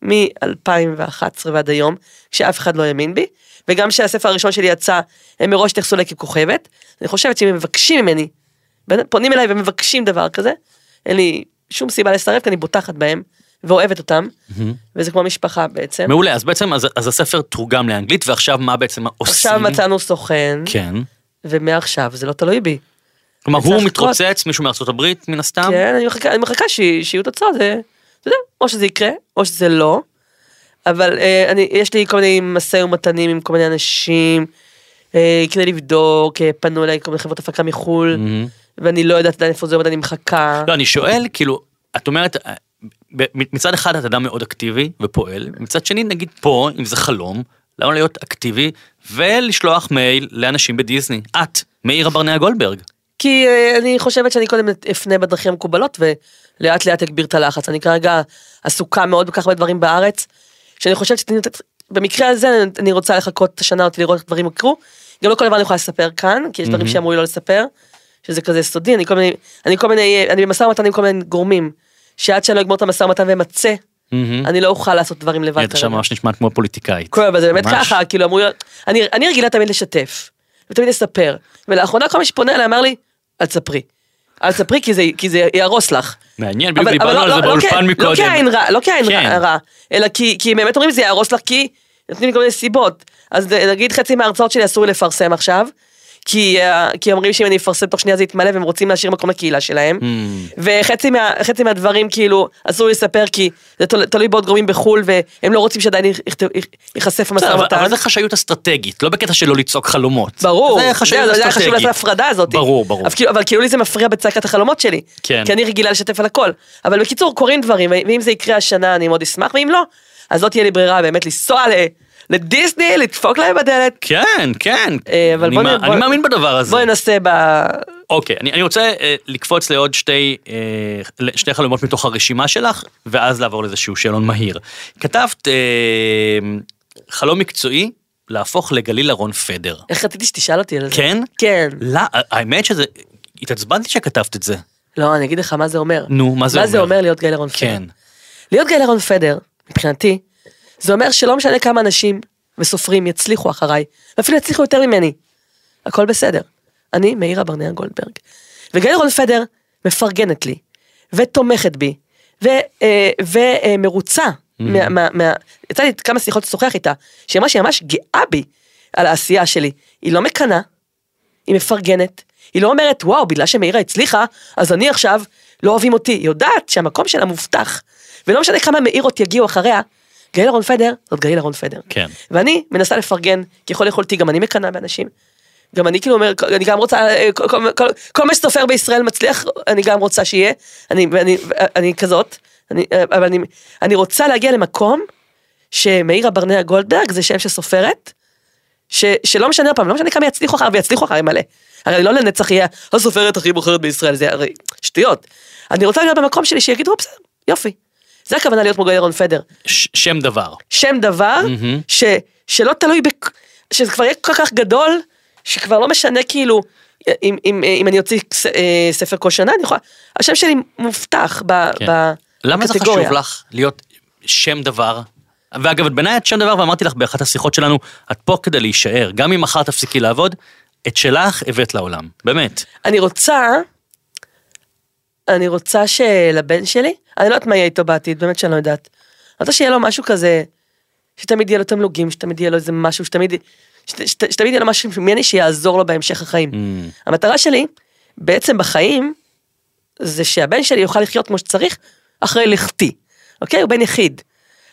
מ-2011 ועד היום, כשאף אחד לא האמין בי, וגם כשהספר הראשון שלי יצא, הם מראש התייחסו אליי ככוכבת, אני חושבת שאם הם מבקשים ממני, פונים אליי ומבקשים דבר כזה, אין לי שום סיבה לסרב, כי אני בוטחת בהם, ואוהבת אותם, וזה כמו משפחה בעצם. מעולה, אז בעצם, אז, אז הספר תורגם לאנגלית, ועכשיו מה בעצם עושים? עכשיו מצאנו סוכן, כן. ומעכשיו זה לא תלוי בי. כלומר, הוא לחכות. מתרוצץ, מישהו מארצות הברית, מן הסתם? כן, אני מחכה, אני מחכה ש- שיהיו תוצאות, זה, אתה יודע, או שזה יקרה, או שזה לא. אבל אה, אני, יש לי כל מיני משא ומתנים עם כל מיני אנשים, אה, כדי לבדוק, אה, פנו אליי כל מיני חברות הפקה מחו"ל, מהמם. ואני לא יודעת עדיין איפה זה עומד, אני מחכה. לא, אני שואל, כאילו, את אומרת, אה, מצד אחד את אדם מאוד אקטיבי ופועל, מצד שני, נגיד פה, אם זה חלום, למה להיות אקטיבי ולשלוח מייל לאנשים בדיסני? את, מאירה ברנע גולדברג. כי אה, אני חושבת שאני קודם אפנה בדרכים המקובלות, ולאט לאט אגביר את הלחץ. אני כרגע עסוקה מאוד בכל כך הרבה דברים בארץ, שאני חושבת שאני נותנת, במקרה הזה אני רוצה לחכות את השנה הזאת לראות איך דברים יקרו. גם לא כל דבר אני יכולה לספר כאן, כי יש דברים. שאמרו לי לא לספר, שזה כזה סודי, אני כל מיני, אני כל מיני, אני במשא ומתן עם כל מיני גורמים, שעד שאני לא אגמור את המשא ומתן ואמצה, אני לא אוכל לעשות דברים לבד. עכשיו כרגע. ממש נשמעת כמו פוליטיקאית. כן, אבל זה באמת. ככה, כאילו אמרו אני, רגילה תמיד לשתף, ותמיד לספר, ולאחרונה כל מי שפונה אליי אמר לי, אל תספרי. אל תספרי כי זה, כי זה יהרוס לך. מעניין, בדיוק דיברנו על זה באולפן לא, מקודם. לא כעין רע, לא כעין כן. רע, רע, אלא כי, כי באמת אומרים זה יהרוס לך כי נותנים לי כל מיני סיבות. אז נגיד חצי מההרצאות שלי אסור לי לפרסם עכשיו, כי, אה, כי אומרים שאם אני אפרסם תוך שנייה זה יתמלא והם רוצים להשאיר מקום לקהילה שלהם. Hmm. וחצי מה, מהדברים כאילו אסור לי לספר כי זה תול- תלוי בעוד גורמים בחו"ל והם לא רוצים שעדיין ייחשף המשא אבל- ומתן. אבל זה חשאיות אסטרטגית, לא בקטע שלא לצעוק חלומות. ברור, זה חשאיות זה היה חשוב אסטרטגית. לעשות ההפרדה הזאת. ברור, ברור. אבל כאילו, אבל כאילו לי זה מפריע בצעקת החלומות שלי. כן. כי אני רגילה לשתף על הכל. אבל בקיצור, קורים דברים, ואם זה יקרה השנה אני מאוד אשמח, ואם לא, אז לא תהיה לי ברירה באמת לנסוע ל- לדיסני, לדפוק להם בדלת. כן, כן. אה, אבל אני בוא נ- בוא- אני מאמין בדבר הזה. בוא ננסה ב... אוקיי, אני, אני רוצה אה, לקפוץ לעוד שתי, אה, שתי חלומות מתוך הרשימה שלך, ואז לעבור לאיזשהו שאלון מהיר. כתבת אה, חלום מקצועי, להפוך לגליל אהרון פדר. איך רציתי שתשאל אותי על זה. כן? כן. לא, האמת שזה, התעצבנתי שכתבת את זה. לא, אני אגיד לך מה זה אומר. נו, מה זה מה זה אומר? אומר להיות גיא לרון פדר? כן. להיות גיא לרון פדר, מבחינתי, זה אומר שלא משנה כמה אנשים וסופרים יצליחו אחריי, ואפילו יצליחו יותר ממני. הכל בסדר. אני מאירה ברנע גולדברג. וגיא לרון פדר מפרגנת לי, ותומכת בי, אה, ומרוצה. מה- מה- מה- יצא לי כמה שיחות לשוחח איתה, שהיא אמרה שהיא ממש גאה בי על העשייה שלי. היא לא מקנאה, היא מפרגנת, היא לא אומרת, וואו, בגלל שמאירה הצליחה, אז אני עכשיו לא אוהבים אותי. היא יודעת שהמקום שלה מובטח, ולא משנה כמה מאירות יגיעו אחריה, גליל אהרון פדר, זאת גליל אהרון פדר. כן. ואני מנסה לפרגן ככל יכולתי, גם אני מקנאה באנשים. גם אני כאילו אומר, אני גם רוצה, אה, כל, כל, כל, כל מה שסופר בישראל מצליח, אני גם רוצה שיהיה, אני, אני, אני כזאת, אני, אה, אבל אני, אני רוצה להגיע למקום שמאירה ברנע גולדברג זה שם שסופרת, ש, שלא משנה פעם, לא משנה כמה יצליחו אחריו ויצליחו אחריי מלא. הרי לא לנצח יהיה הסופרת הכי מוכרת בישראל, זה הרי שטויות. אני רוצה להיות במקום שלי שיגידו, בסדר, יופי. זה הכוונה להיות כמו גיא רון פדר. ש- שם דבר. שם דבר, מהמם. ש, שלא תלוי, בכ... שזה כבר יהיה כל כך גדול, שכבר לא משנה כאילו, אם, אם, אם אני אוציא אה, ספר כל שנה, אני יכולה, השם שלי מובטח ב, כן. ב, למה זה בקטגוריה. חשוב לך להיות שם דבר? ואגב, את בעיניי את שם דבר, ואמרתי לך באחת השיחות שלנו, את פה כדי להישאר. גם אם מחר תפסיקי לעבוד, את שלך הבאת לעולם. באמת. אני רוצה, אני רוצה שלבן שלי, אני לא יודעת מה יהיה איתו בעתיד, באמת שאני לא יודעת. אני רוצה שיהיה לו משהו כזה, שתמיד יהיה לו תמלוגים, שתמיד יהיה לו איזה משהו, שתמיד, שת, שת, שתמיד יהיה לו משהו ממני שיעזור לו בהמשך החיים. Mm. המטרה שלי, בעצם בחיים, זה שהבן שלי יוכל לחיות כמו שצריך, אחרי לכתי. אוקיי? הוא בן יחיד.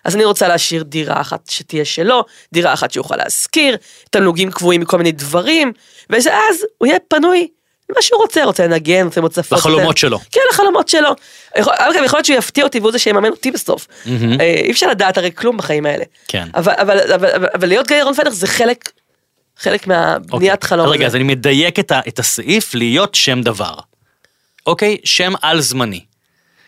אז אני רוצה להשאיר דירה אחת שתהיה שלו, דירה אחת שיוכל להשכיר, תמלוגים קבועים מכל מיני דברים, ואז הוא יהיה פנוי למה שהוא רוצה, רוצה לנגן, רוצה ללמוד שפות. לחלומות שלו. כן, לחלומות שלו. אגב, יכול להיות שהוא יפתיע אותי והוא זה שיממן אותי בסוף. אה, אי אפשר לדעת הרי כלום בחיים האלה. כן. אבל, אבל, אבל, אבל, אבל להיות גיא רון פדר זה חלק, חלק מהבניית אוקיי. חלום. רגע. אז אני מדייק את הסעיף להיות שם דבר. אוקיי? שם על זמני.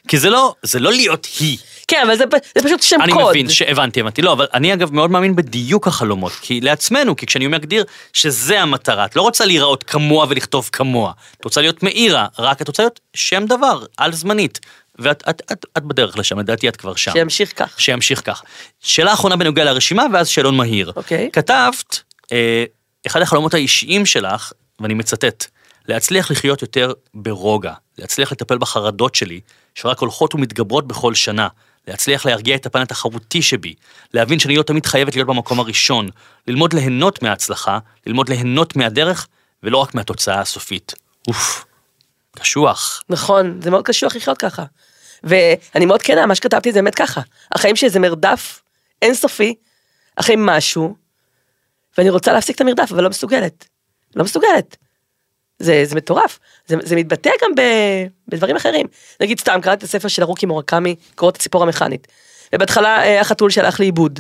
כי זה לא, זה לא להיות היא. כן, אבל זה, זה פשוט שם אני קוד. מבין, שהבנתי, הבנתי. לא, אבל אני אגב מאוד מאמין בדיוק החלומות. כי לעצמנו, כי כשאני מגדיר שזה המטרה, את לא רוצה להיראות כמוה ולכתוב כמוה. את רוצה להיות מאירה, רק את רוצה להיות שם דבר, על זמנית. ואת את, את, את בדרך לשם, לדעתי את כבר שם. שימשיך כך. שימשיך כך. שאלה אחרונה בנוגע לרשימה, ואז שאלון מהיר. אוקיי. כתבת, אה, אחד החלומות האישיים שלך, ואני מצטט, להצליח לחיות יותר ברוגע, להצליח לטפל בחרדות שלי, שרק הולכות ומתגברות בכל שנה, להצליח להרגיע את הפן התחרותי שבי, להבין שאני לא תמיד חייבת להיות במקום הראשון, ללמוד ליהנות מההצלחה, ללמוד ליהנות מהדרך, ולא רק מהתוצאה הסופית. אוף, קשוח. נכון, זה מאוד קשוח לחיות ככה. ואני מאוד כנה, מה שכתבתי זה באמת ככה. החיים שלי זה מרדף אינסופי אחרי משהו, ואני רוצה להפסיק את המרדף, אבל לא מסוגלת. לא מסוגלת. זה, זה מטורף. זה, זה מתבטא גם ב, בדברים אחרים. נגיד סתם, קראתי את הספר של הרוקי מורקמי, קוראות הציפור המכנית. ובהתחלה אה, החתול שהלך לאיבוד.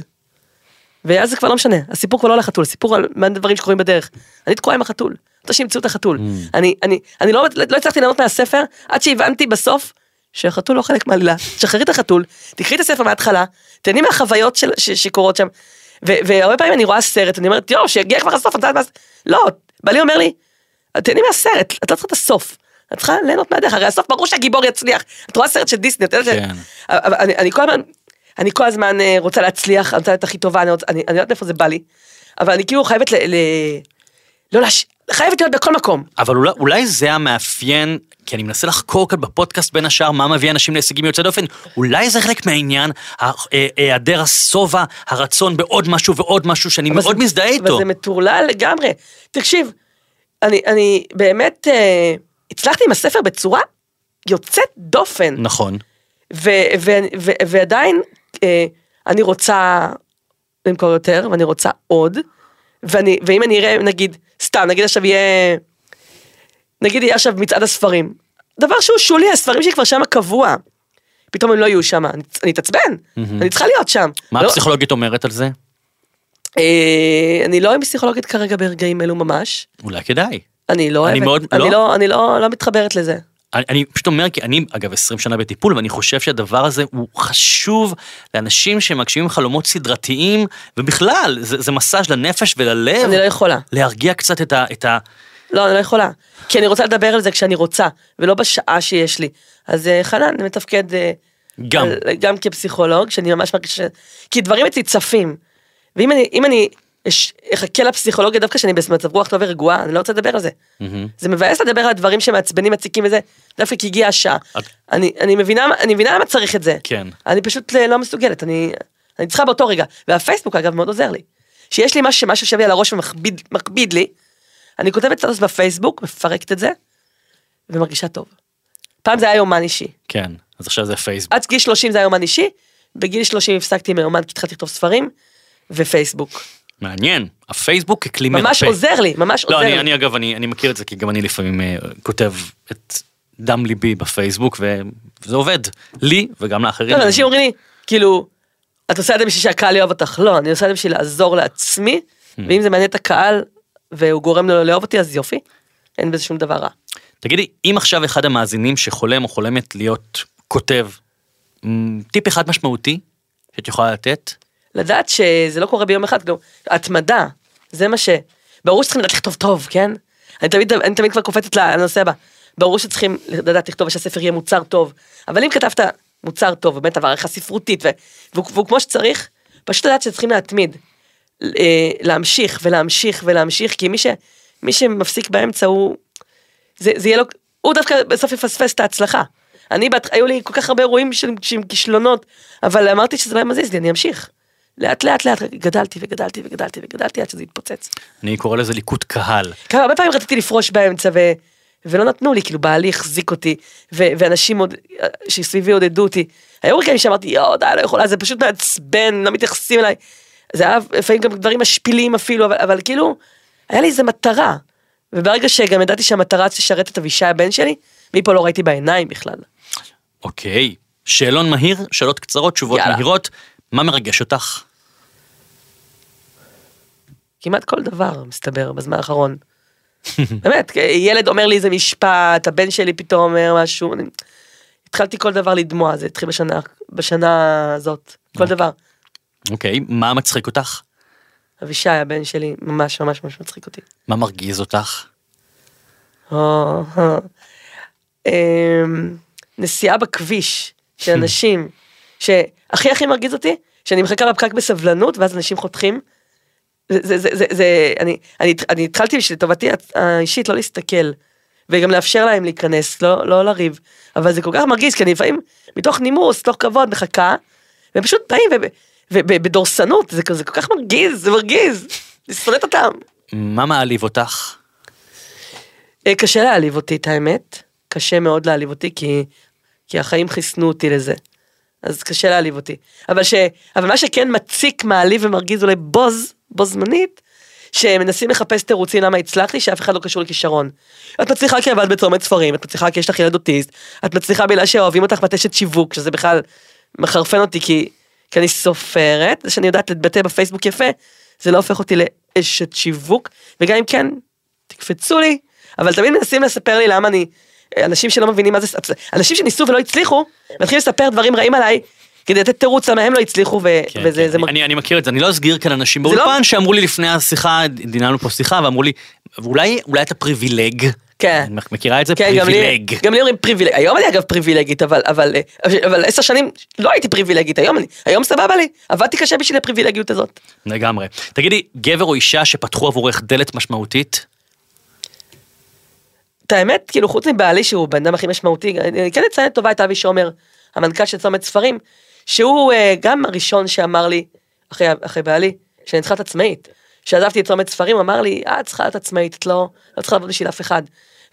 ואז זה כבר לא משנה, הסיפור כבר לא על החתול, הסיפור על מה הדברים שקורים בדרך. אני תקועה עם החתול, רוצה שימצאו את החתול. אני, אני, אני לא, לא הצלחתי לענות מהספר עד שהבנתי בסוף שהחתול לא חלק מהעלילה. שחררי את החתול, תקחי את הספר מההתחלה, תהני מהחוויות של, ש, שקורות שם. והרבה פעמים אני רואה סרט, אני אומרת, יואו, שיגיע כבר הסוף. לא, בעלי אומר לי, תהני מהסרט, את לא צריכה את הסוף. את צריכה ליהנות מהדרך, הרי הסוף ברור שהגיבור יצליח. את רואה סרט של דיסני, את יודעת ש... כן. אבל אני, אני כל הזמן, אני כל הזמן אה, רוצה להצליח, אני רוצה להיות הכי טובה, אני, רוצה, אני, אני יודעת מאיפה זה בא לי, אבל אני כאילו חייבת ל, ל, לא להש... חייבת להיות בכל מקום. אבל אולי, אולי זה המאפיין, כי אני מנסה לחקור כאן בפודקאסט בין השאר מה מביא אנשים להישגים יוצאי דופן, אולי זה חלק מהעניין, ה- אה, היעדר השובע, הרצון בעוד משהו ועוד משהו שאני אבל מאוד זה- מזדהה אבל איתו. זה מטורלל לגמרי. תקשיב, אני, אני באמת אה, הצלחתי עם הספר בצורה יוצאת דופן. נכון. ו, ו, ו, ועדיין אה, אני רוצה למכור יותר ואני רוצה עוד. ואני, ואם אני אראה נגיד, סתם נגיד עכשיו יהיה, נגיד יהיה עכשיו מצעד הספרים. דבר שהוא שולי, הספרים שלי כבר שם קבוע. פתאום הם לא יהיו שם, אני אני אתעצבן, אני צריכה להיות שם. מה לא, הפסיכולוגית אומרת על זה? אה, אני לא עם פסיכולוגית כרגע ברגעים אלו ממש. אולי כדאי. אני לא אני אוהבת, מאוד- אני לא? לא, אני לא, לא מתחברת לזה. אני, אני פשוט אומר, כי אני אגב 20 שנה בטיפול, ואני חושב שהדבר הזה הוא חשוב לאנשים שמגשימים חלומות סדרתיים, ובכלל, זה, זה מסאז' לנפש וללב, אני לא יכולה. להרגיע קצת את ה... את ה לא, אני לא יכולה. כי אני רוצה לדבר על זה כשאני רוצה, ולא בשעה שיש לי. אז אה, חנן מתפקד אה, גם. גם כפסיכולוג, שאני ממש מרגישה... כי דברים אצלי צפים. ואם אני, אם אני אחכה לפסיכולוגיה דווקא כשאני במצב רוח טוב ורגועה, אני לא רוצה לדבר על זה. מהמם. זה מבאס לדבר על הדברים שמעצבנים, מציקים וזה, דווקא כי הגיעה השעה. את- אני, אני, מבינה, אני מבינה למה צריך את זה. כן. אני פשוט אה, לא מסוגלת, אני, אני צריכה באותו רגע. והפייסבוק אגב מאוד עוזר לי. שיש לי משהו שמשהו לי על הראש ומכביד מכביד לי, אני כותבת סטטוס בפייסבוק, מפרקת את זה, ומרגישה טוב. פעם זה היה יומן אישי. כן, אז עכשיו זה פייסבוק. עד גיל 30 זה היה יומן אישי, בגיל 30 הפסקתי עם היומן כי התחלתי לכתוב ספרים, ופייסבוק. מעניין, הפייסבוק ככלי מרפא. ממש עוזר לי, ממש לא, עוזר אני, לי. אני אגב, אני, אני מכיר את זה, כי גם אני לפעמים אה, כותב את דם ליבי בפייסבוק, וזה עובד. לי וגם לאחרים. לא, אנשים אומרים לי, כאילו, את עושה את זה בשביל שהקהל יאהב אותך. לא, אני עושה את זה בשביל לעזור לעצמי, Hmm. ואם זה מעניין את הקהל, והוא גורם לו לאהוב אותי, אז יופי. אין בזה שום דבר רע. תגידי, אם עכשיו אחד המאזינים שחולם או חולמת להיות כותב, טיפ אחד משמעותי שאת יכולה לתת? לדעת שזה לא קורה ביום אחד, כאילו, התמדה, זה מה ש... ברור שצריכים לדעת לכתוב טוב, כן? אני תמיד, אני תמיד כבר קופצת לנושא הבא. ברור שצריכים לדעת לכתוב ושהספר יהיה מוצר טוב, אבל אם כתבת מוצר טוב, באמת עבר עריכה ספרותית, ו- והוא כמו שצריך, פשוט לדעת שצריכים להתמיד. אה, להמשיך ולהמשיך ולהמשיך, כי מי, ש, מי שמפסיק באמצע הוא... זה, זה יהיה לו... הוא דווקא בסוף יפספס את ההצלחה. אני, בת, היו לי כל כך הרבה אירועים של, של כישלונות, אבל אמרתי שזה לא מזיז לי, אני אמשיך. לאט לאט לאט גדלתי וגדלתי וגדלתי וגדלתי עד שזה התפוצץ. אני קורא לזה ליקוט קהל. כמה הרבה פעמים רציתי לפרוש באמצע ו... ולא נתנו לי, כאילו בעלי החזיק אותי, ו... ואנשים עוד, שסביבי עודדו אותי. היו רגעים שאמרתי, יואו, די, לא יכולה, זה פשוט מעצבן, לא מתייחסים אליי. זה היה לפעמים גם דברים משפילים אפילו, אבל, אבל כאילו, היה לי איזה מטרה. וברגע שגם ידעתי שהמטרה תשרת את אבישי הבן שלי, מפה לא ראיתי בעיניים בכלל. אוקיי, שאלון מהיר, שאלות קצרות, תשובות יאללה. מהירות. מה מרגש אותך? כמעט כל דבר, מסתבר, בזמן האחרון. באמת, ילד אומר לי איזה משפט, הבן שלי פתאום אומר משהו, אני... התחלתי כל דבר לדמוע, זה התחיל בשנה, בשנה הזאת, כל דבר. אוקיי, מה מצחיק אותך? אבישי, הבן שלי, ממש ממש ממש מצחיק אותי. מה מרגיז אותך? או, אה. אמ, נסיעה בכביש של (laughs) אנשים, שהכי הכי מרגיז אותי, שאני מחכה בפקק בסבלנות, ואז אנשים חותכים. זה, זה, זה, זה, אני, אני, אני התחלתי בשביל טובתי האישית לא להסתכל, וגם לאפשר להם להיכנס, לא, לא לריב, אבל זה כל כך מרגיז, כי אני לפעמים, מתוך נימוס, מתוך כבוד, מחכה, והם פשוט באים ובדורסנות, זה, זה כל כך מרגיז, זה מרגיז, אני שונאת אותם. מה מעליב אותך? אה, קשה להעליב אותי את האמת, קשה מאוד להעליב אותי כי, כי החיים חיסנו אותי לזה. אז קשה להעליב אותי. אבל, ש, אבל מה שכן מציק, מעליב ומרגיז אולי בוז, בו זמנית, שמנסים לחפש תירוצים למה הצלחתי, שאף אחד לא קשור לכישרון. את מצליחה כי עבדת בצומת ספרים, את מצליחה כי יש לך ילד אוטיסט, את מצליחה בגלל שאוהבים אותך בתשת שיווק, שזה בכלל מחרפן אותי כי, כי אני סופרת, זה שאני יודעת להתבטא בפייסבוק יפה, זה לא הופך אותי לאשת שיווק, וגם אם כן, תקפצו לי, אבל תמיד מנסים לספר לי למה אני, אנשים שלא מבינים מה זה, אנשים שניסו ולא הצליחו, מתחילים לספר דברים רעים עליי, כדי לתת תירוץ למה הם לא הצליחו, ו- כן, וזה כן. זה אני. אני, מכיר את זה, אני לא אסגיר כאן אנשים לא- באולפן שאמרו לי לפני השיחה, דיננו פה שיחה, ואמרו לי, אולי, אולי אתה פריבילג. כן. את מכירה את זה? כן, פריבילג. גם לי אומרים פריבילג, היום אני אגב פריבילגית, אבל, אבל, אבל עשר שנים לא הייתי פריבילגית, היום אני, היום סבבה לי, עבדתי קשה בשביל הפריבילגיות הזאת. לגמרי. תגידי, גבר או אישה שפתחו עבורך דלת משמעותית? את האמת, כאילו, חוץ מבעלי שהוא בן אדם הכי משמעותי, אני כן אציין לטובה את אבי שומר, המנכ"ל של צומת ספרים, שהוא אה, גם הראשון שאמר לי, אחרי, אחרי בעלי, שאני צריכה להיות עצמאית. כשעזבתי את צומת ספרים, אמר לי, את צריכה להיות עצמאית, את לא, לא צריכה לעבוד בשביל אף אחד.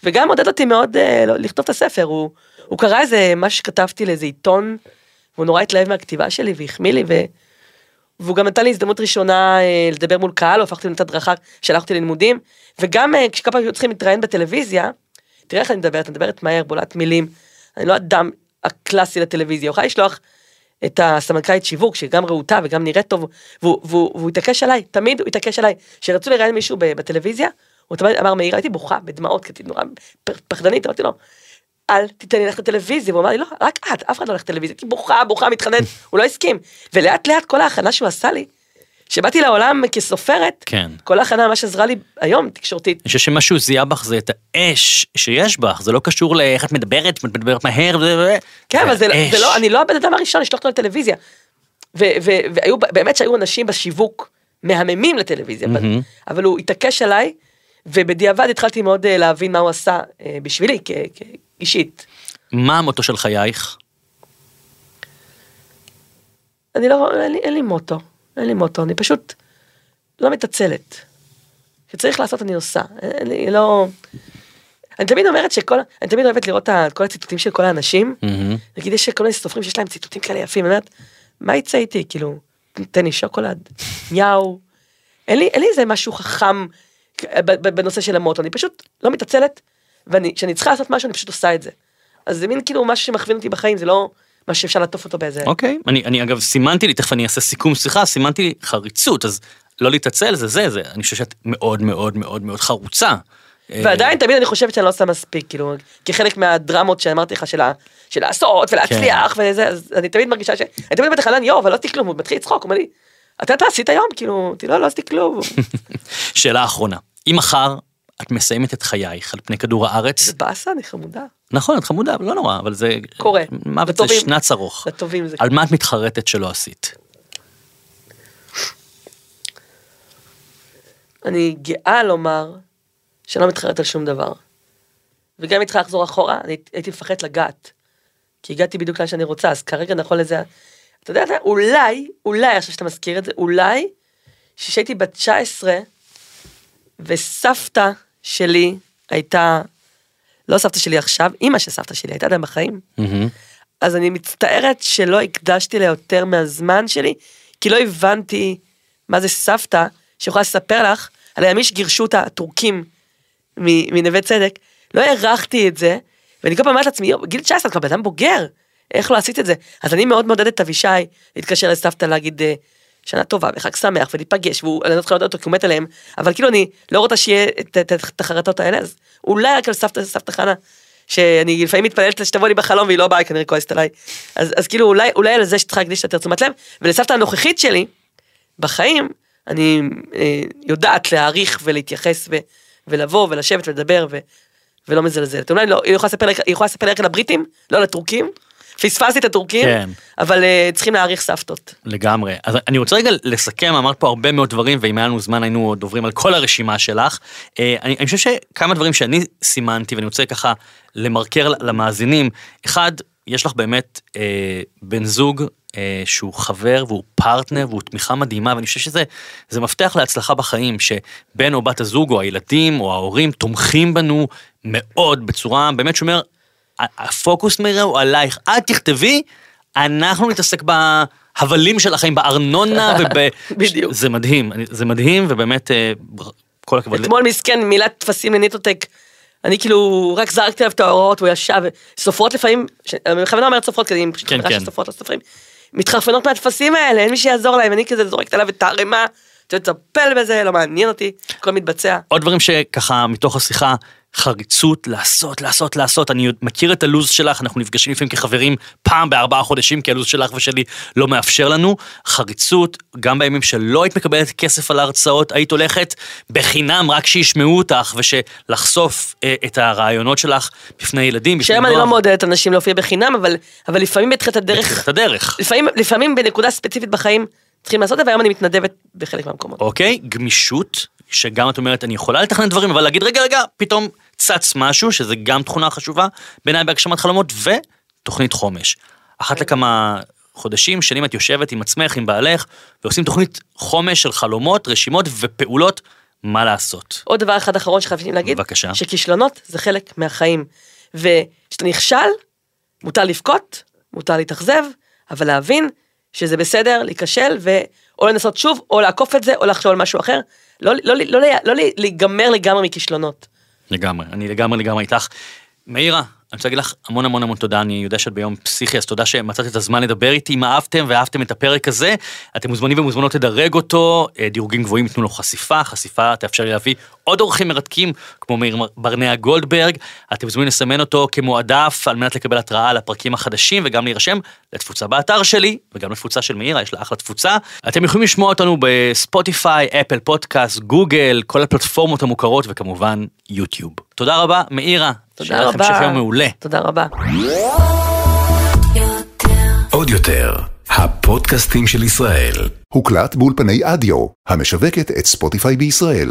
וגם עודד אותי מאוד אה, לא- לכתוב את הספר, הוא, הוא קרא איזה, מה שכתבתי לאיזה עיתון, והוא נורא התלהב מהכתיבה שלי והחמיא לי, ו... והוא גם נתן לי הזדמנות ראשונה אה, לדבר מול קהל, הפכתי להיות הדרכה, שלח אותי ללימודים, וגם אה, כשכל פעם היו צריכים להתראיין בטלוויזיה, תראה איך אני מדברת, אני מדברת מהר, בולעת מילים, אני לא אדם הקלאסי לטלוויזיה, יכול לשלוח את הסמנכ"לית שיווק, שגם רהוטה וגם נראית טוב, והוא, והוא, והוא התעקש עליי, תמיד הוא התעקש עליי. כשרצו לראיין מישהו בטלוויזיה, הוא תמיד אמר, מאיר, הייתי בוכה בדמעות, כי הייתי נורא פחדנית, אמרתי לו, אל תיתן לי ללכת לטלוויזיה, והוא אמר לי, לא, רק את, אף אחד לא הולך לטלוויזיה, הייתי בוכה, בוכה, מתחנן, הוא לא הסכים. ולאט לאט כל ההכנה שהוא עשה לי, שבאתי לעולם כסופרת, כן. כל ההכנה ממש עזרה לי היום תקשורתית. אני חושב שמשהו זיהה בך זה את האש שיש בך, זה לא קשור לאיך את מדברת, את מדברת מהר, ו... ו- כן, אבל זה. זה לא, אני לא הבן אדם הראשון לשלוח אותו לטלוויזיה. והיו, באמת שהיו אנשים בשיווק מהממים לטלוויזיה, אבל- מהמם. אבל הוא התעקש עליי, ובדיעבד התחלתי מאוד אה, להבין מה הוא עשה אה, בשבילי, אישית. מה המוטו של חייך? אני לא, אין לי, אין לי מוטו, אין לי מוטו, אני פשוט לא מתעצלת. כשצריך לעשות אני עושה, לי, לא... אני תמיד אומרת שכל, אני תמיד אוהבת לראות את כל הציטוטים של כל האנשים. נגיד יש כל מיני סופרים שיש להם ציטוטים כאלה יפים, אני אומרת, מה יצא איתי, כאילו, תן לי שוקולד, (laughs) יאו, אין לי, אין לי איזה משהו חכם בנושא של המוטו, אני פשוט לא מתעצלת, וכשאני צריכה לעשות משהו אני פשוט עושה את זה. אז זה מין כאילו משהו שמכווין אותי בחיים, זה לא משהו שאפשר לעטוף אותו באיזה... אוקיי, אני, אני אגב סימנתי לי, תכף אני אעשה סיכום שיחה, סימנתי לי חריצות, אז לא להתעצל זה זה, זה, אני חושב שאת מאוד מאוד מאוד מאוד חרוצה. ועדיין תמיד אני חושבת שאני לא עושה מספיק, כאילו, כחלק מהדרמות שאמרתי לך של, ה, של לעשות ולהצליח כן. וזה, אז אני תמיד מרגישה ש... אני תמיד בתחנן, יואו, אבל לא עשיתי כלום, הוא מתחיל לצחוק, הוא אומר לי, אתה אתה עשית היום? כאילו, אמרתי, לא, לא עשיתי כלום. (laughs) שאלה אחרונה, אם מחר את מסיימת את חייך על פני כדור הארץ, זה באסה, אני חמודה. נכון, את חמודה, אבל לא נורא, אבל זה... קורה. מוות זה לטובים. שנץ ארוך. לטובים זה... על מה את מתחרטת שלא עשית? אני גאה לומר שלא מתחרט על שום דבר. וגם אם צריכה לחזור אחורה, אני הייתי מפחד לגעת. כי הגעתי בדיוק לאן שאני רוצה, אז כרגע נכון לזה, אתה יודע, אולי, אולי, עכשיו שאתה מזכיר את זה, אולי, כשהייתי בת 19, וסבתא שלי הייתה, לא סבתא שלי עכשיו, אימא של סבתא שלי הייתה עדיין בחיים, מהמם. אז אני מצטערת שלא הקדשתי לה יותר מהזמן שלי, כי לא הבנתי מה זה סבתא שיכולה לספר לך על הימים שגירשו אותה הטורקים מנווה צדק. לא הערכתי את זה, ואני כל פעם אומרת לעצמי, "יואו, בגיל 19 את כבר בן אדם בוגר, איך לא עשית את זה? אז אני מאוד מעודדת את אבישי להתקשר לסבתא להגיד אה, שנה טובה וחג שמח ולהיפגש, והוא, אני לא צריכה לדעת אותו כי הוא מת עליהם, אבל כאילו אני לא רוצה שיהיה את- החרטות האלה, אז אולי רק על סבתא, סבתא חנה. שאני לפעמים מתפללת שתבוא לי בחלום והיא לא באה, כנראה כועסת עליי. אז, אז כאילו אולי, אולי על זה שצריכה להקדיש יותר תשומת לב, ולסבתא הנוכחית שלי, בחיים, אני אה, יודעת להעריך ולהתייחס ו, ולבוא ולשבת ולדבר ו, ולא מזלזלת. אולי לא, היא יכולה לספר, היא יכולה לספר רק על הבריטים, לא על הטורקים. פספסתי את הטורקים, כן. אבל אה, צריכים להעריך סבתות. לגמרי. אז אני רוצה רגע לסכם, אמרת פה הרבה מאוד דברים, ואם היה לנו זמן היינו עוד עוברים על כל הרשימה שלך. אה, אני, אני חושב שכמה דברים שאני סימנתי, ואני רוצה ככה למרקר למאזינים. אחד, יש לך באמת אה, בן זוג שהוא חבר והוא פרטנר והוא תמיכה מדהימה, ואני חושב שזה זה מפתח להצלחה בחיים, שבן או בת הזוג או הילדים או ההורים תומכים בנו מאוד בצורה באמת שאומר, הפוקוס מראה הוא עלייך, אל תכתבי, אנחנו נתעסק בהבלים של החיים, בארנונה (laughs) וב... בדיוק. זה מדהים, זה מדהים ובאמת אה, כל הכבוד. אתמול מסכן מילת טפסים לניטוטק. אני כאילו רק זרקתי עליו את ההוראות והוא ישב, סופרות לפעמים, אני בכוונה אומרת סופרות כי אני פשוט כן, חברה של כן. סופרות לסופרים, מתחרפנות מהטפסים האלה, אין מי שיעזור להם, אני כזה זורקת עליו את הערימה, תטפל בזה, לא מעניין אותי, הכל מתבצע. עוד דברים שככה מתוך השיחה, חריצות, לעשות, לעשות, לעשות. אני עוד מכיר את הלו"ז שלך, אנחנו נפגשים לפעמים כחברים פעם בארבעה חודשים, כי הלו"ז שלך ושלי לא מאפשר לנו. חריצות, גם בימים שלא היית מקבלת כסף על ההרצאות, היית הולכת בחינם רק שישמעו אותך, ושלחשוף אה, את הרעיונות שלך בפני ילדים, בפני שהיום אני לא נוער. מעודדת אנשים להופיע בחינם, אבל, אבל לפעמים בתחילת הדרך, בתחילת הדרך. לפעמים, לפעמים בנקודה ספציפית בחיים צריכים לעשות את זה, והיום אני מתנדבת בחלק מהמקומות. אוקיי, גמישות, שגם את אומרת, אני יכולה לתכנן דברים, אבל להגיד, רגע, רגע, פתאום צץ משהו, שזה גם תכונה חשובה בעיניי בהגשמת חלומות, ותוכנית חומש. אחת לכמה חודשים, שנים את יושבת עם עצמך, עם בעלך, ועושים תוכנית חומש של חלומות, רשימות ופעולות, מה לעשות. עוד דבר אחד אחרון שחייבים להגיד, בבקשה. שכישלונות זה חלק מהחיים. וכשאתה נכשל, מותר לבכות, מותר להתאכזב, אבל להבין שזה בסדר להיכשל, ואו לנסות שוב, או לעקוף את זה, או לחשוב על משהו אחר. לא, לא, לא, לא, לא להיגמר לגמרי מכישלונות. לגמרי, אני לגמרי לגמרי איתך. מאירה, אני רוצה להגיד לך המון המון המון תודה, אני יודע שאת ביום פסיכי, אז תודה שמצאת את הזמן לדבר איתי. אם אהבתם ואהבתם את הפרק הזה, אתם מוזמנים ומוזמנות לדרג אותו, אה, דירוגים גבוהים ייתנו לו חשיפה, חשיפה תאפשר לי להביא עוד אורחים מרתקים, כמו מאיר ברנע גולדברג, אתם מוזמנים לסמן אותו כמועדף על מנת לקבל התראה על הפרקים החדשים וגם להירשם לתפוצה באתר שלי, וגם לתפוצה של מאירה, יש לה אחלה תפוצה. אתם יכולים לשמוע אותנו בספוטיפיי, אפל פודקאסט, גוגל, כל הפלטפורמות המוכרות וכמובן יוטיוב. תודה רבה, מאירה. תודה רבה. שיהיה לכם שבוע מעולה. תודה רבה. עוד יותר, הפודקאסטים של ישראל. הוקלט באולפני אדיו, המשווקת את ספוטיפיי בישראל.